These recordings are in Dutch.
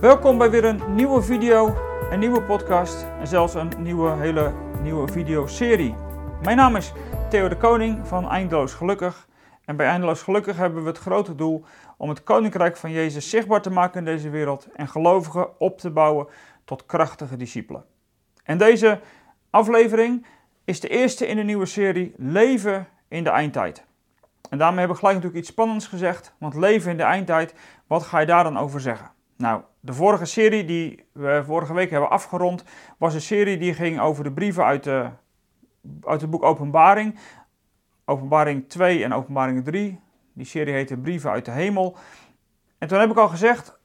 Welkom bij weer een nieuwe video, een nieuwe podcast en zelfs een nieuwe, hele nieuwe videoserie. Mijn naam is Theo de Koning van Eindeloos Gelukkig. En bij Eindeloos Gelukkig hebben we het grote doel om het Koninkrijk van Jezus zichtbaar te maken in deze wereld en gelovigen op te bouwen tot krachtige discipelen. En deze aflevering is de eerste in de nieuwe serie Leven in de Eindtijd. En daarmee hebben we gelijk natuurlijk iets spannends gezegd, want leven in de eindtijd, wat ga je daar dan over zeggen? Nou, de vorige serie die we vorige week hebben afgerond, was een serie die ging over de brieven uit, de, uit het boek Openbaring. Openbaring 2 en Openbaring 3. Die serie heette Brieven uit de Hemel. En toen heb ik al gezegd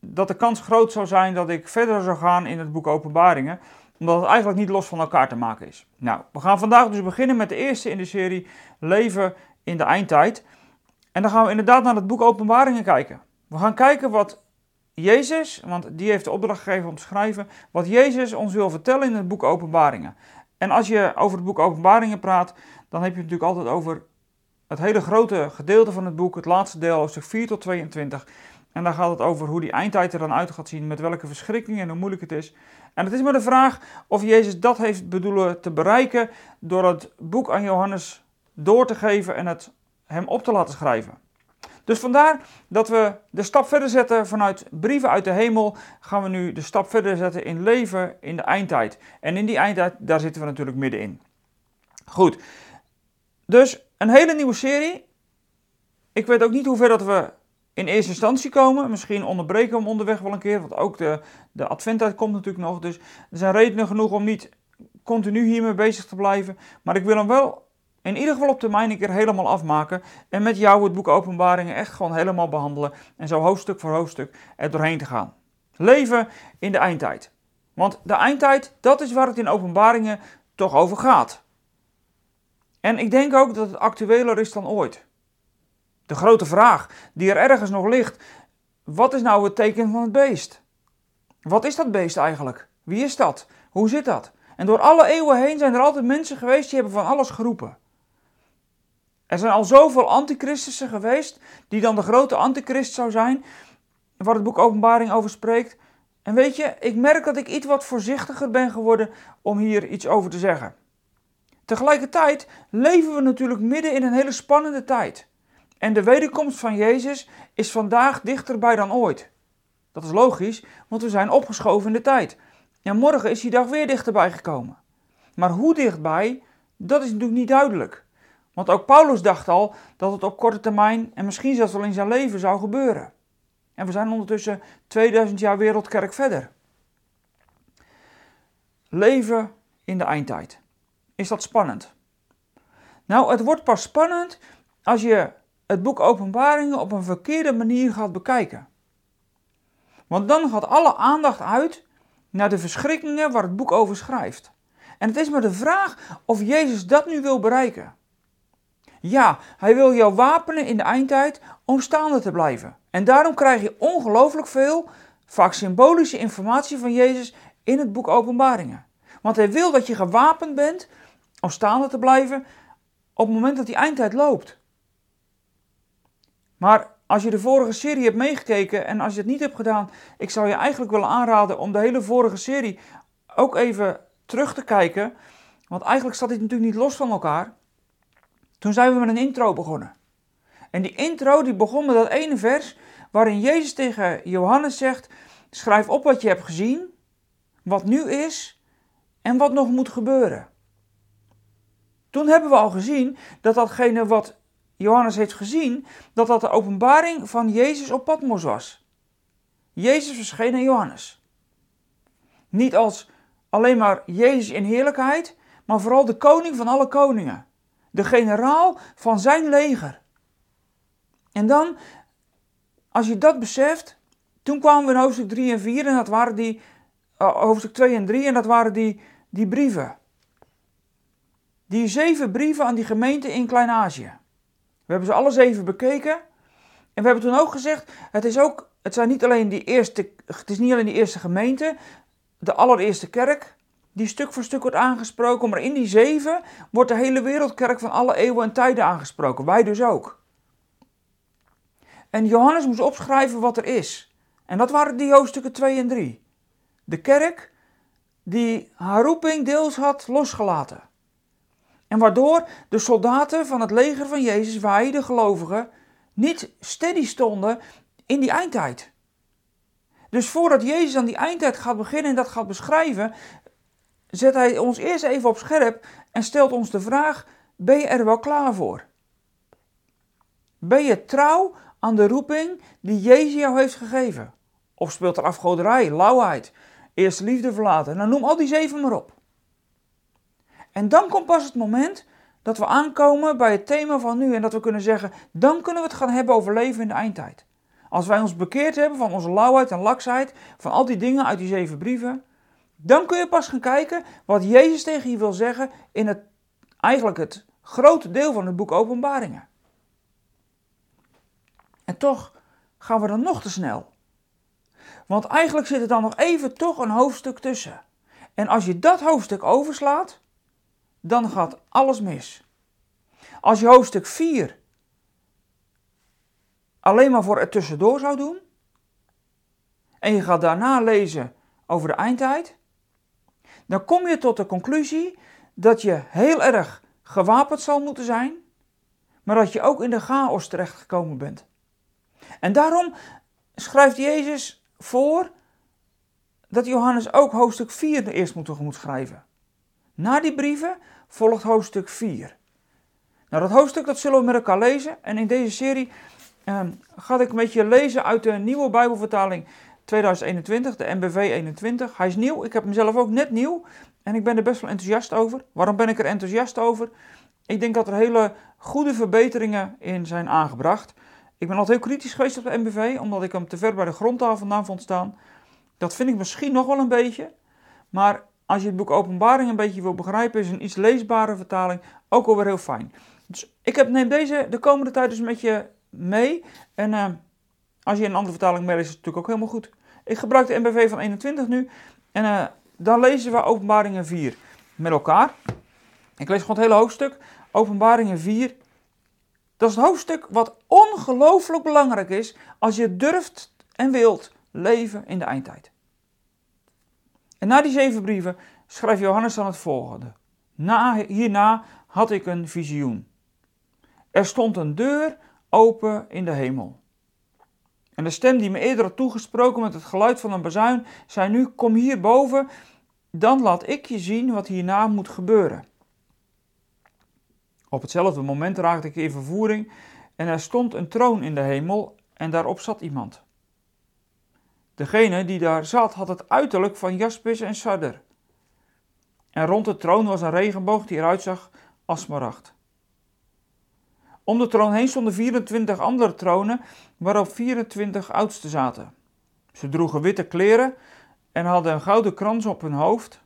dat de kans groot zou zijn dat ik verder zou gaan in het boek Openbaringen, omdat het eigenlijk niet los van elkaar te maken is. Nou, we gaan vandaag dus beginnen met de eerste in de serie Leven in de Eindtijd. En dan gaan we inderdaad naar het boek Openbaringen kijken. We gaan kijken wat Jezus, want die heeft de opdracht gegeven om te schrijven, wat Jezus ons wil vertellen in het boek Openbaringen. En als je over het boek Openbaringen praat, dan heb je natuurlijk altijd over het hele grote gedeelte van het boek, het laatste deel, hoofdstuk 4 tot 22. En daar gaat het over hoe die eindtijd er dan uit gaat zien, met welke verschrikkingen en hoe moeilijk het is. En het is maar de vraag of Jezus dat heeft bedoelen te bereiken door het boek aan Johannes door te geven en het hem op te laten schrijven. Dus vandaar dat we de stap verder zetten vanuit brieven uit de hemel, gaan we nu de stap verder zetten in leven in de eindtijd. En in die eindtijd, daar zitten we natuurlijk middenin. Goed, dus een hele nieuwe serie. Ik weet ook niet hoe ver dat we in eerste instantie komen. Misschien onderbreken we hem onderweg wel een keer, want ook de, de adventtijd komt natuurlijk nog. Dus er zijn redenen genoeg om niet continu hiermee bezig te blijven. Maar ik wil hem wel in ieder geval op termijn een keer helemaal afmaken. En met jou het boek Openbaringen echt gewoon helemaal behandelen. En zo hoofdstuk voor hoofdstuk er doorheen te gaan. Leven in de eindtijd. Want de eindtijd, dat is waar het in Openbaringen toch over gaat. En ik denk ook dat het actueler is dan ooit. De grote vraag die er ergens nog ligt: wat is nou het teken van het beest? Wat is dat beest eigenlijk? Wie is dat? Hoe zit dat? En door alle eeuwen heen zijn er altijd mensen geweest die hebben van alles geroepen. Er zijn al zoveel antichristussen geweest, die dan de grote antichrist zou zijn, waar het boek Openbaring over spreekt. En weet je, ik merk dat ik iets wat voorzichtiger ben geworden om hier iets over te zeggen. Tegelijkertijd leven we natuurlijk midden in een hele spannende tijd. En de wederkomst van Jezus is vandaag dichterbij dan ooit. Dat is logisch, want we zijn opgeschoven in de tijd. En morgen is die dag weer dichterbij gekomen. Maar hoe dichtbij, dat is natuurlijk niet duidelijk. Want ook Paulus dacht al dat het op korte termijn en misschien zelfs wel in zijn leven zou gebeuren. En we zijn ondertussen 2000 jaar wereldkerk verder. Leven in de eindtijd. Is dat spannend? Nou, het wordt pas spannend als je het boek Openbaringen op een verkeerde manier gaat bekijken. Want dan gaat alle aandacht uit naar de verschrikkingen waar het boek over schrijft. En het is maar de vraag of Jezus dat nu wil bereiken. Ja, hij wil jou wapenen in de eindtijd om staande te blijven. En daarom krijg je ongelooflijk veel, vaak symbolische informatie van Jezus in het boek Openbaringen. Want hij wil dat je gewapend bent om staande te blijven op het moment dat die eindtijd loopt. Maar als je de vorige serie hebt meegekeken en als je het niet hebt gedaan, ik zou je eigenlijk willen aanraden om de hele vorige serie ook even terug te kijken. Want eigenlijk staat dit natuurlijk niet los van elkaar. Toen zijn we met een intro begonnen. En die intro die begon met dat ene vers waarin Jezus tegen Johannes zegt: Schrijf op wat je hebt gezien, wat nu is en wat nog moet gebeuren. Toen hebben we al gezien dat datgene wat Johannes heeft gezien, dat dat de openbaring van Jezus op Patmos was. Jezus verscheen aan Johannes. Niet als alleen maar Jezus in heerlijkheid, maar vooral de koning van alle koningen de generaal van zijn leger. En dan, als je dat beseft, toen kwamen we in hoofdstuk 3 en 4 en dat waren die, uh, hoofdstuk 2 en 3 en dat waren die, die brieven. Die zeven brieven aan die gemeente in Klein-Azië. We hebben ze alle zeven bekeken. En we hebben toen ook gezegd, het is ook, het zijn niet alleen die eerste, het is niet alleen die eerste gemeente, de allereerste kerk, die stuk voor stuk wordt aangesproken, maar in die zeven wordt de hele wereldkerk van alle eeuwen en tijden aangesproken. Wij dus ook. En Johannes moest opschrijven wat er is. En dat waren die hoofdstukken 2 en 3. De kerk die haar roeping deels had losgelaten. En waardoor de soldaten van het leger van Jezus, wij de gelovigen, niet steady stonden in die eindtijd. Dus voordat Jezus aan die eindtijd gaat beginnen en dat gaat beschrijven, zet hij ons eerst even op scherp en stelt ons de vraag: ben je er wel klaar voor? Ben je trouw aan de roeping die Jezus jou heeft gegeven? Of speelt er afgoderij, lauwheid, eerste liefde verlaten? Nou, noem al die zeven maar op. En dan komt pas het moment dat we aankomen bij het thema van nu en dat we kunnen zeggen, dan kunnen we het gaan hebben over leven in de eindtijd. Als wij ons bekeerd hebben van onze lauwheid en laksheid, van al die dingen uit die zeven brieven, dan kun je pas gaan kijken wat Jezus tegen je wil zeggen in het, eigenlijk het grote deel van het boek Openbaringen. En toch gaan we dan nog te snel. Want eigenlijk zit er dan nog even toch een hoofdstuk tussen. En als je dat hoofdstuk overslaat, dan gaat alles mis. Als je hoofdstuk 4 alleen maar voor het tussendoor zou doen, en je gaat daarna lezen over de eindtijd, dan kom je tot de conclusie dat je heel erg gewapend zal moeten zijn, maar dat je ook in de chaos terechtgekomen bent. En daarom schrijft Jezus voor dat Johannes ook hoofdstuk 4 eerst moet, moet schrijven. Na die brieven volgt hoofdstuk 4. Nou, dat hoofdstuk dat zullen we met elkaar lezen. En in deze serie uh, ga ik met je lezen uit de nieuwe Bijbelvertaling 2021, de MBV 21. Hij is nieuw, ik heb hem zelf ook net nieuw. En ik ben er best wel enthousiast over. Waarom ben ik er enthousiast over? Ik denk dat er hele goede verbeteringen in zijn aangebracht. Ik ben altijd heel kritisch geweest op de MBV, omdat ik hem te ver bij de grondtaal vandaan vond staan. Dat vind ik misschien nog wel een beetje. Maar als je het boek Openbaring een beetje wil begrijpen, is een iets leesbare vertaling ook alweer heel fijn. Dus ik heb, neem deze de komende tijd dus met je mee. En uh, als je een andere vertaling meeleest, is het natuurlijk ook helemaal goed. Ik gebruik de MBV van 21 nu. En uh, dan lezen we Openbaringen 4 met elkaar. Ik lees gewoon het hele hoofdstuk. Openbaringen 4. Dat is het hoofdstuk wat ongelooflijk belangrijk is als je durft en wilt leven in de eindtijd. En na die zeven brieven schrijft Johannes dan het volgende. Na, hierna had ik een visioen. Er stond een deur open in de hemel. En de stem die me eerder had toegesproken met het geluid van een bazuin, zei nu: Kom hier boven, dan laat ik je zien wat hierna moet gebeuren. Op hetzelfde moment raakte ik in vervoering en er stond een troon in de hemel en daarop zat iemand. Degene die daar zat had het uiterlijk van jaspis en sadder. En rond de troon was een regenboog die eruit zag als smaragd. Om de troon heen stonden 24 andere tronen waarop 24 oudsten zaten. Ze droegen witte kleren en hadden een gouden krans op hun hoofd.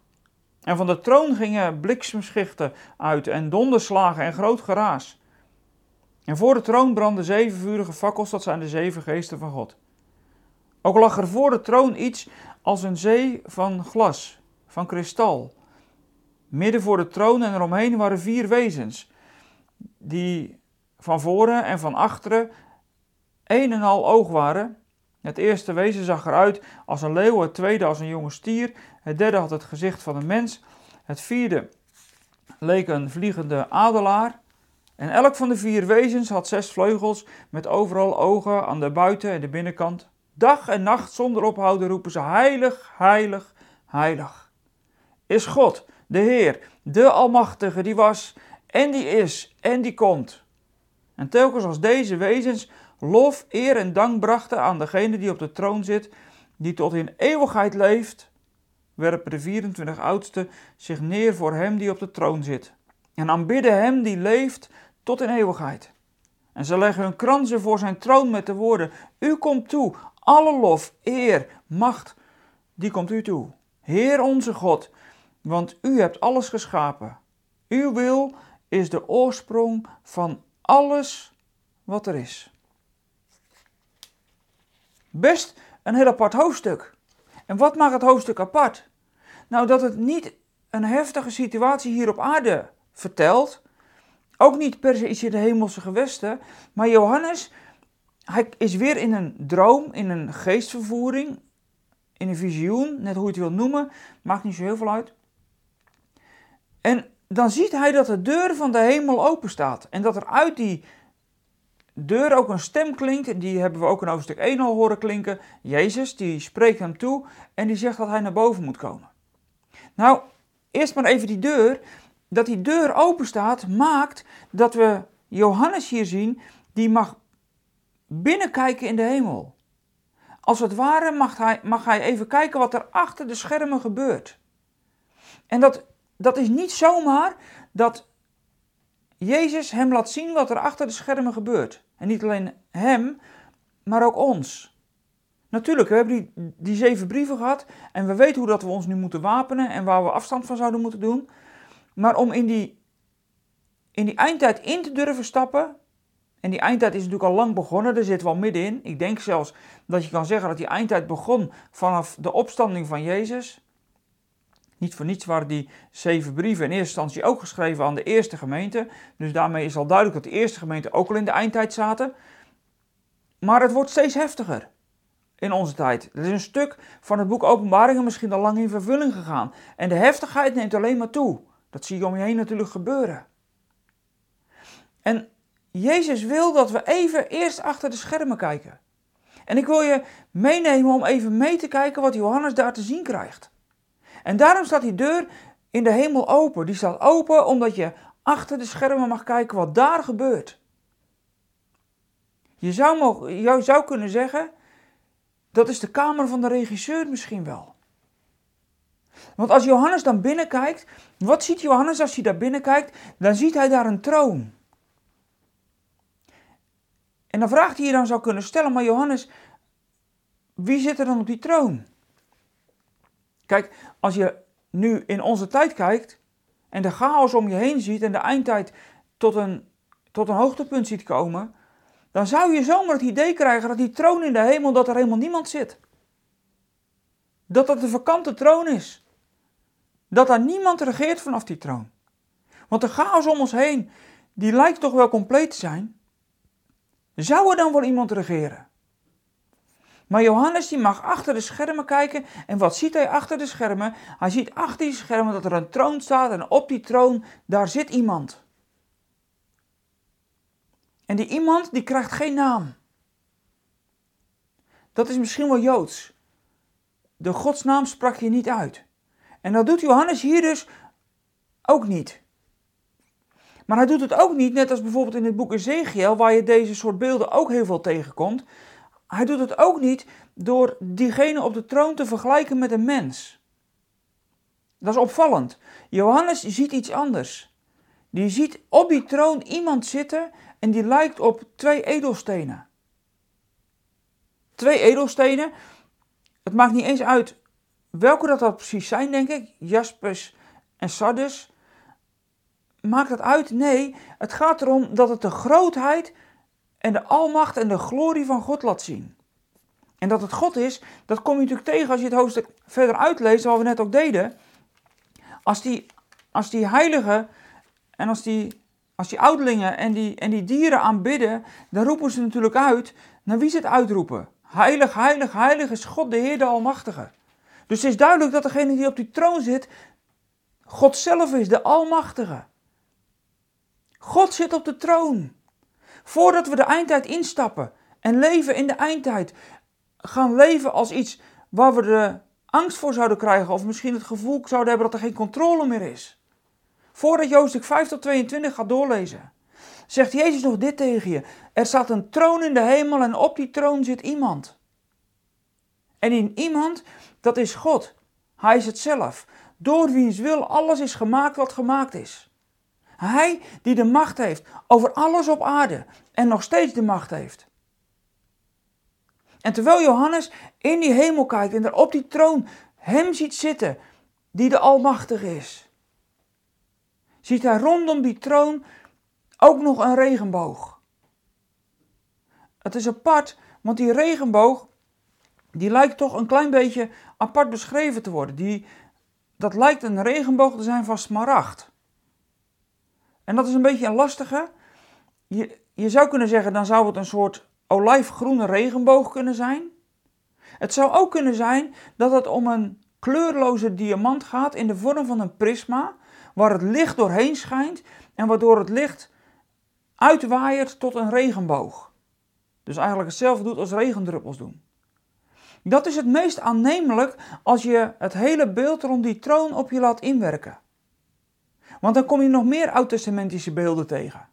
En van de troon gingen bliksemschichten uit en donderslagen en groot geraas. En voor de troon brandden zeven vurige fakkels, dat zijn de zeven geesten van God. Ook lag er voor de troon iets als een zee van glas, van kristal. Midden voor de troon en eromheen waren vier wezens, die van voren en van achteren een en al oog waren. Het eerste wezen zag eruit als een leeuw, het tweede als een jonge stier, het derde had het gezicht van een mens, het vierde leek een vliegende adelaar. En elk van de vier wezens had zes vleugels met overal ogen aan de buiten- en de binnenkant. Dag en nacht zonder ophouden roepen ze: Heilig, heilig, heilig. Is God, de Heer, de Almachtige, die was en die is en die komt. En telkens als deze wezens lof, eer en dank brachten aan degene die op de troon zit, die tot in eeuwigheid leeft, werpen de 24 oudsten zich neer voor hem die op de troon zit en aanbidden hem die leeft tot in eeuwigheid. En ze leggen hun kransen voor zijn troon met de woorden: U komt toe, alle lof, eer, macht, die komt u toe. Heer onze God, want u hebt alles geschapen. Uw wil is de oorsprong van alles wat er is. Best een heel apart hoofdstuk. En wat maakt het hoofdstuk apart? Nou, dat het niet een heftige situatie hier op aarde vertelt. Ook niet per se iets in de hemelse gewesten. Maar Johannes hij is weer in een droom, in een geestvervoering, in een visioen, net hoe je het wil noemen, maakt niet zo heel veel uit. En dan ziet hij dat de deur van de hemel open staat en dat er uit die deur ook een stem klinkt, die hebben we ook in hoofdstuk 1 al horen klinken. Jezus, die spreekt hem toe en die zegt dat hij naar boven moet komen. Nou, eerst maar even die deur. Dat die deur open staat, maakt dat we Johannes hier zien, die mag binnenkijken in de hemel. Als het ware mag hij, mag hij even kijken wat er achter de schermen gebeurt. En dat, dat is niet zomaar dat Jezus hem laat zien wat er achter de schermen gebeurt. En niet alleen hem, maar ook ons. Natuurlijk, we hebben die, die zeven brieven gehad en we weten hoe dat we ons nu moeten wapenen en waar we afstand van zouden moeten doen. Maar om in die, in die eindtijd in te durven stappen, en die eindtijd is natuurlijk al lang begonnen, daar zitten we al middenin. Ik denk zelfs dat je kan zeggen dat die eindtijd begon vanaf de opstanding van Jezus. Niet voor niets waren die zeven brieven in eerste instantie ook geschreven aan de eerste gemeente. Dus daarmee is al duidelijk dat de eerste gemeente ook al in de eindtijd zaten. Maar het wordt steeds heftiger in onze tijd. Er is een stuk van het boek Openbaringen misschien al lang in vervulling gegaan. En de heftigheid neemt alleen maar toe. Dat zie je om je heen natuurlijk gebeuren. En Jezus wil dat we even eerst achter de schermen kijken. En ik wil je meenemen om even mee te kijken wat Johannes daar te zien krijgt. En daarom staat die deur in de hemel open. Die staat open omdat je achter de schermen mag kijken wat daar gebeurt. Je zou, mogen, je zou kunnen zeggen, dat is de kamer van de regisseur misschien wel. Want als Johannes dan binnenkijkt, wat ziet Johannes als hij daar binnenkijkt? Dan ziet hij daar een troon. En dan vraagt hij je dan zou kunnen stellen, maar Johannes, wie zit er dan op die troon? Kijk, als je nu in onze tijd kijkt en de chaos om je heen ziet en de eindtijd tot een, tot een hoogtepunt ziet komen, dan zou je zomaar het idee krijgen dat die troon in de hemel, dat er helemaal niemand zit. Dat dat een vakante troon is. Dat daar niemand regeert vanaf die troon. Want de chaos om ons heen, die lijkt toch wel compleet te zijn. Zou er dan wel iemand regeren? Maar Johannes die mag achter de schermen kijken. En wat ziet hij achter de schermen? Hij ziet achter die schermen dat er een troon staat. En op die troon, daar zit iemand. En die iemand die krijgt geen naam. Dat is misschien wel Joods. De godsnaam sprak je niet uit. En dat doet Johannes hier dus ook niet. Maar hij doet het ook niet, net als bijvoorbeeld in het boek Ezekiel, waar je deze soort beelden ook heel veel tegenkomt. Hij doet het ook niet door diegene op de troon te vergelijken met een mens. Dat is opvallend. Johannes ziet iets anders. Die ziet op die troon iemand zitten en die lijkt op twee edelstenen. Twee edelstenen. Het maakt niet eens uit welke dat, dat precies zijn, denk ik. Jaspers en Sardis. Maakt dat uit? Nee, het gaat erom dat het de grootheid en de almacht en de glorie van God laat zien. En dat het God is, dat kom je natuurlijk tegen als je het hoofdstuk verder uitleest, wat we net ook deden. Als die, als die heiligen en als die, als die ouderlingen en die, en die dieren aanbidden, dan roepen ze natuurlijk uit. Naar wie ze het uitroepen? Heilig, heilig, heilig is God de Heer de Almachtige. Dus het is duidelijk dat degene die op die troon zit, God zelf is, de Almachtige. God zit op de troon. Voordat we de eindtijd instappen en leven in de eindtijd, gaan leven als iets waar we de angst voor zouden krijgen of misschien het gevoel zouden hebben dat er geen controle meer is. Voordat Jozef 5 tot 22 gaat doorlezen, zegt Jezus nog dit tegen je. Er staat een troon in de hemel en op die troon zit iemand. En in iemand, dat is God. Hij is het zelf. Door wiens wil alles is gemaakt wat gemaakt is. Hij die de macht heeft over alles op aarde en nog steeds de macht heeft. En terwijl Johannes in die hemel kijkt en er op die troon hem ziet zitten, die de Almachtige is, ziet hij rondom die troon ook nog een regenboog. Het is apart, want die regenboog, die lijkt toch een klein beetje apart beschreven te worden. Die, dat lijkt een regenboog te zijn van smaragd. En dat is een beetje een lastige. Je, je zou kunnen zeggen, dan zou het een soort olijfgroene regenboog kunnen zijn. Het zou ook kunnen zijn dat het om een kleurloze diamant gaat in de vorm van een prisma, waar het licht doorheen schijnt en waardoor het licht uitwaaiert tot een regenboog. Dus eigenlijk hetzelfde doet als regendruppels doen. Dat is het meest aannemelijk als je het hele beeld rond die troon op je laat inwerken. Want dan kom je nog meer oud-testamentische beelden tegen.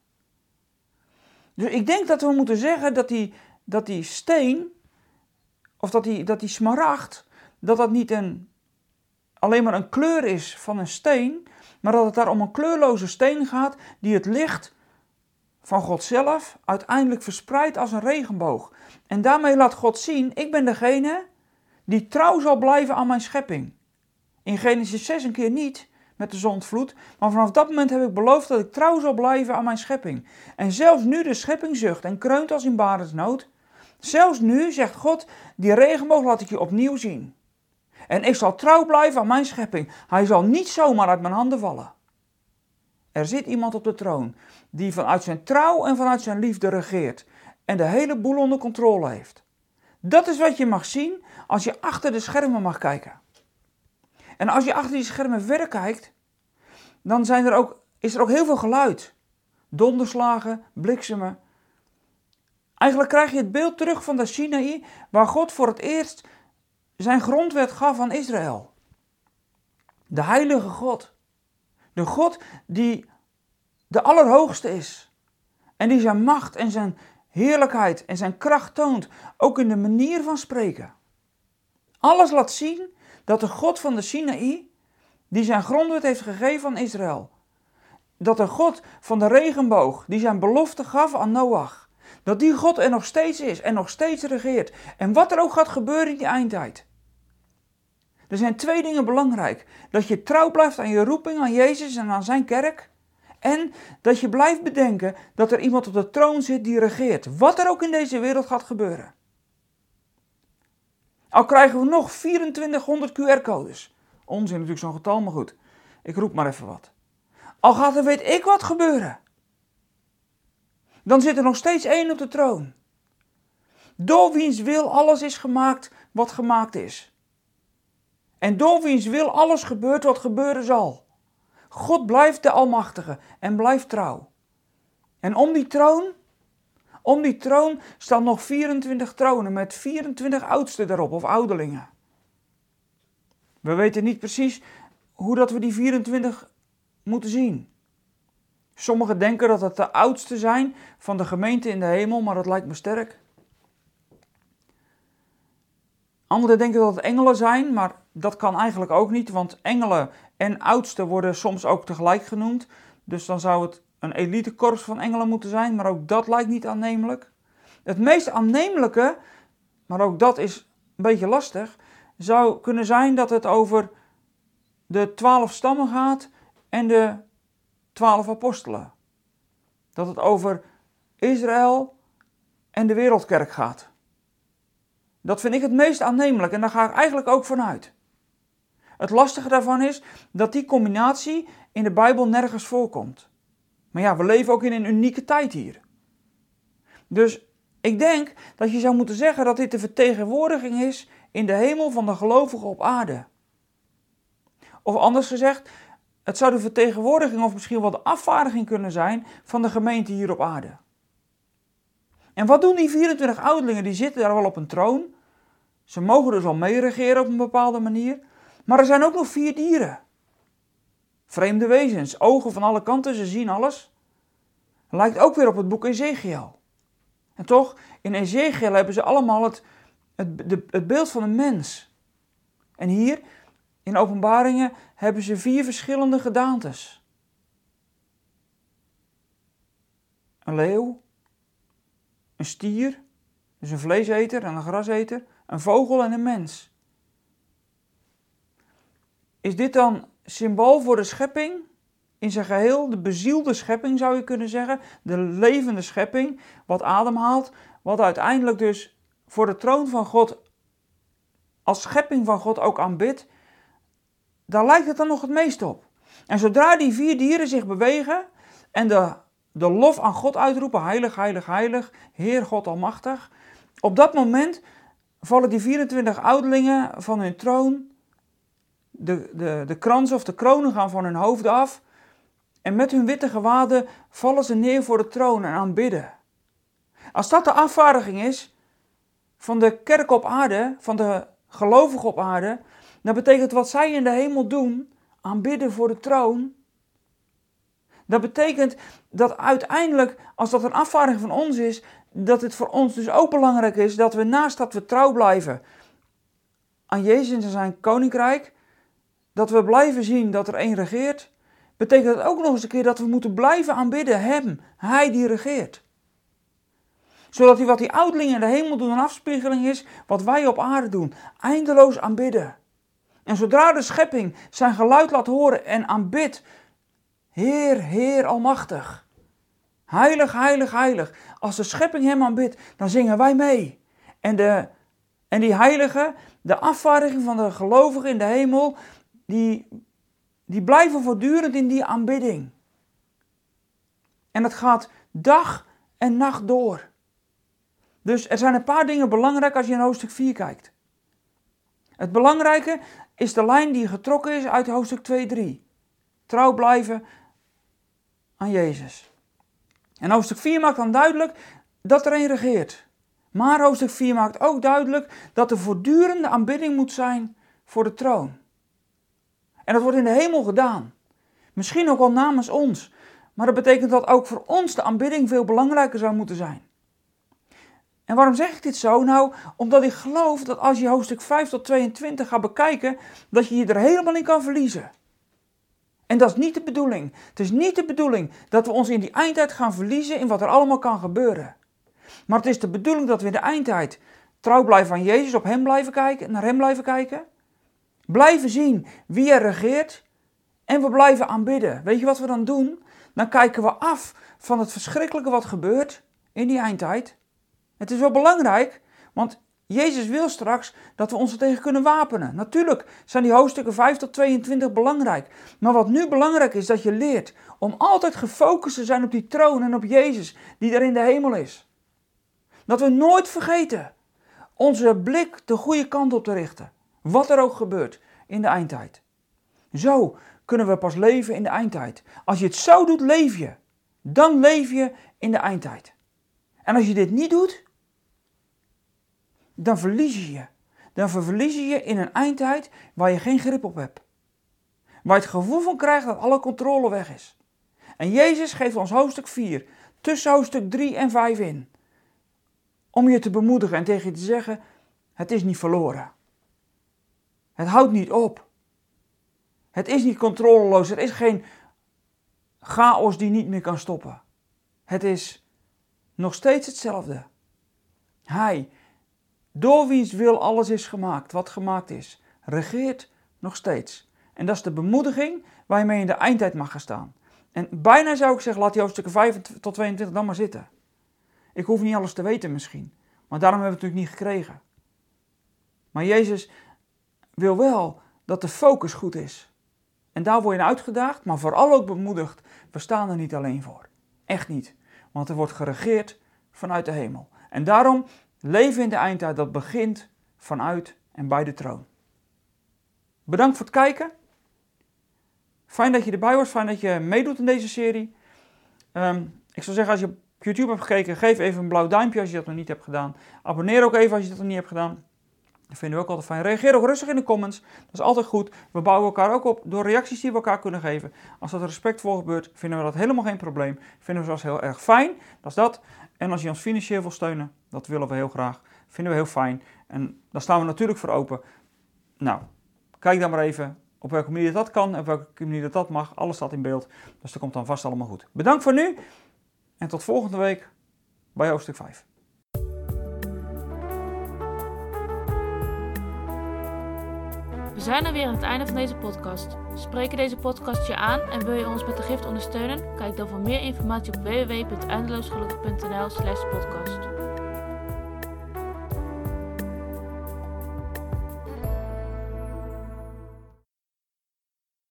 Dus ik denk dat we moeten zeggen dat die, dat die steen, of dat die, dat die smaragd, dat dat niet een, alleen maar een kleur is van een steen, maar dat het daar om een kleurloze steen gaat die het licht van God zelf uiteindelijk verspreidt als een regenboog. En daarmee laat God zien, ik ben degene die trouw zal blijven aan mijn schepping. In Genesis 6 een keer niet, met de zondvloed, maar vanaf dat moment heb ik beloofd dat ik trouw zal blijven aan mijn schepping. En zelfs nu de schepping zucht en kreunt als in barensnood, zelfs nu, zegt God, die regenboog laat ik je opnieuw zien. En ik zal trouw blijven aan mijn schepping. Hij zal niet zomaar uit mijn handen vallen. Er zit iemand op de troon die vanuit zijn trouw en vanuit zijn liefde regeert en de hele boel onder controle heeft. Dat is wat je mag zien als je achter de schermen mag kijken. En als je achter die schermen verder kijkt, dan zijn er ook, is er ook heel veel geluid. Donderslagen, bliksemen. Eigenlijk krijg je het beeld terug van de Sinaï, waar God voor het eerst zijn grondwet gaf aan Israël. De heilige God. De God die de Allerhoogste is. En die zijn macht en zijn heerlijkheid en zijn kracht toont, ook in de manier van spreken. Alles laat zien dat de God van de Sinaï, die zijn grondwet heeft gegeven aan Israël, dat de God van de regenboog, die zijn belofte gaf aan Noach, dat die God er nog steeds is en nog steeds regeert. En wat er ook gaat gebeuren in die eindtijd. Er zijn twee dingen belangrijk. Dat je trouw blijft aan je roeping, aan Jezus en aan zijn kerk. En dat je blijft bedenken dat er iemand op de troon zit die regeert. Wat er ook in deze wereld gaat gebeuren. Al krijgen we nog 2400 QR-codes. Onzin natuurlijk zo'n getal, maar goed. Ik roep maar even wat. Al gaat er weet ik wat gebeuren. Dan zit er nog steeds één op de troon. Door wiens wil alles is gemaakt wat gemaakt is. En door wiens wil alles gebeurt wat gebeuren zal. God blijft de Almachtige en blijft trouw. En om die troon, om die troon staan nog 24 tronen met 24 oudsten erop of ouderlingen. We weten niet precies hoe dat we die 24 moeten zien. Sommigen denken dat het de oudste zijn van de gemeente in de hemel, maar dat lijkt me sterk. Anderen denken dat het engelen zijn, maar dat kan eigenlijk ook niet, want engelen en oudsten worden soms ook tegelijk genoemd. Dus dan zou het een elitekorps van engelen moeten zijn, maar ook dat lijkt niet aannemelijk. Het meest aannemelijke, maar ook dat is een beetje lastig, zou kunnen zijn dat het over de twaalf stammen gaat en de twaalf apostelen. Dat het over Israël en de wereldkerk gaat. Dat vind ik het meest aannemelijk en daar ga ik eigenlijk ook vanuit. Het lastige daarvan is dat die combinatie in de Bijbel nergens voorkomt. Maar ja, we leven ook in een unieke tijd hier. Dus ik denk dat je zou moeten zeggen dat dit de vertegenwoordiging is in de hemel van de gelovigen op aarde. Of anders gezegd, het zou de vertegenwoordiging of misschien wel de afvaardiging kunnen zijn van de gemeente hier op aarde. En wat doen die 24 ouderlingen? Die zitten daar wel op een troon. Ze mogen dus al meeregeren op een bepaalde manier. Maar er zijn ook nog vier dieren. Vreemde wezens, ogen van alle kanten, ze zien alles. Lijkt ook weer op het boek Ezekiel. En toch, in Ezekiel hebben ze allemaal het, het, de, het beeld van een mens. En hier, in openbaringen, hebben ze vier verschillende gedaantes. Een leeuw, een stier, dus een vleeseter en een graseter, een vogel en een mens. Is dit dan symbool voor de schepping in zijn geheel, de bezielde schepping zou je kunnen zeggen, de levende schepping, wat ademhaalt, wat uiteindelijk dus voor de troon van God als schepping van God ook aanbidt, daar lijkt het dan nog het meest op. En zodra die vier dieren zich bewegen en de, de lof aan God uitroepen, heilig, heilig, heilig, Heer God Almachtig, Op dat moment vallen die 24 ouderlingen van hun troon. De, de, de krans of de kronen gaan van hun hoofd af. En met hun witte gewaden vallen ze neer voor de troon en aanbidden. Als dat de afvaardiging is van de kerk op aarde, van de gelovigen op aarde, dan betekent wat zij in de hemel doen, aanbidden voor de troon. Dat betekent dat uiteindelijk, als dat een afvaardiging van ons is, dat het voor ons dus ook belangrijk is dat we naast dat we trouw blijven aan Jezus en zijn koninkrijk, dat we blijven zien dat er één regeert, betekent dat ook nog eens een keer dat we moeten blijven aanbidden Hem, Hij die regeert. Zodat wat die ouderlingen in de hemel doen een afspiegeling is wat wij op aarde doen, eindeloos aanbidden. En zodra de schepping zijn geluid laat horen en aanbidt, Heer, Heer Almachtig, Heilig, heilig, heilig. Als de schepping hem aanbidt, dan zingen wij mee. En, de, en die heilige, de afvaardiging van de gelovigen in de hemel, die, die blijven voortdurend in die aanbidding. En het gaat dag en nacht door. Dus er zijn een paar dingen belangrijk als je in hoofdstuk 4 kijkt. Het belangrijke is de lijn die getrokken is uit hoofdstuk 2-3. Trouw blijven aan Jezus. En hoofdstuk 4 maakt dan duidelijk dat er een regeert. Maar hoofdstuk 4 maakt ook duidelijk dat er voortdurende aanbidding moet zijn voor de troon. En dat wordt in de hemel gedaan. Misschien ook al namens ons. Maar dat betekent dat ook voor ons de aanbidding veel belangrijker zou moeten zijn. En waarom zeg ik dit zo? Nou, omdat ik geloof dat als je hoofdstuk 5 tot 22 gaat bekijken, dat je je er helemaal in kan verliezen. En dat is niet de bedoeling. Het is niet de bedoeling dat we ons in die eindtijd gaan verliezen in wat er allemaal kan gebeuren. Maar het is de bedoeling dat we in de eindtijd trouw blijven aan Jezus, op Hem blijven kijken, naar Hem blijven kijken. Blijven zien wie er regeert. En we blijven aanbidden. Weet je wat we dan doen? Dan kijken we af van het verschrikkelijke wat gebeurt in die eindtijd. Het is wel belangrijk, want Jezus wil straks dat we ons er tegen kunnen wapenen. Natuurlijk zijn die hoofdstukken 5 tot 22 belangrijk. Maar wat nu belangrijk is, dat je leert om altijd gefocust te zijn op die troon en op Jezus die er in de hemel is. Dat we nooit vergeten onze blik de goede kant op te richten. Wat er ook gebeurt in de eindtijd. Zo kunnen we pas leven in de eindtijd. Als je het zo doet, leef je. Dan leef je in de eindtijd. En als je dit niet doet, dan verlies je je. Dan verlies je je in een eindtijd waar je geen grip op hebt. Waar je het gevoel van krijgt dat alle controle weg is. En Jezus geeft ons hoofdstuk 4, tussen hoofdstuk 3 en 5 in. Om je te bemoedigen en tegen je te zeggen: het is niet verloren. Het houdt niet op. Het is niet controleloos. Er is geen chaos die niet meer kan stoppen. Het is nog steeds hetzelfde. Hij door wiens wil alles is gemaakt, wat gemaakt is, regeert nog steeds. En dat is de bemoediging waar je in de eindtijd mag gaan staan. En bijna zou ik zeggen, laat die hoofdstukken 5 tot 22 dan maar zitten. Ik hoef niet alles te weten misschien, maar daarom hebben we het natuurlijk niet gekregen. Maar Jezus wil wel dat de focus goed is. En daar word je uitgedaagd, maar vooral ook bemoedigd. We staan er niet alleen voor. Echt niet. Want er wordt geregeerd vanuit de hemel. En daarom Leven in de eindtijd, dat begint vanuit en bij de troon. Bedankt voor het kijken. Fijn dat je erbij was, fijn dat je meedoet in deze serie. Ehm, ik zou zeggen, als je op YouTube hebt gekeken, geef even een blauw duimpje als je dat nog niet hebt gedaan. Abonneer ook even als je dat nog niet hebt gedaan. Dat vinden we ook altijd fijn. Reageer ook rustig in de comments. Dat is altijd goed. We bouwen elkaar ook op door reacties die we elkaar kunnen geven. Als dat respectvol gebeurt, vinden we dat helemaal geen probleem. Vinden we zelfs heel erg fijn. Dat is dat. En als je ons financieel wil steunen, dat willen we heel graag. Vinden we heel fijn. En daar staan we natuurlijk voor open. Nou, kijk dan maar even op welke manier dat kan en op welke manier dat, dat mag. Alles staat in beeld. Dus dat komt dan vast allemaal goed. Bedankt voor nu. En tot volgende week bij hoofdstuk 5. We zijn er weer aan het einde van deze podcast. Spreken deze podcast je aan en wil je ons met de gift ondersteunen? Kijk dan voor meer informatie op www.eindeloosgelukkig.nl slash podcast.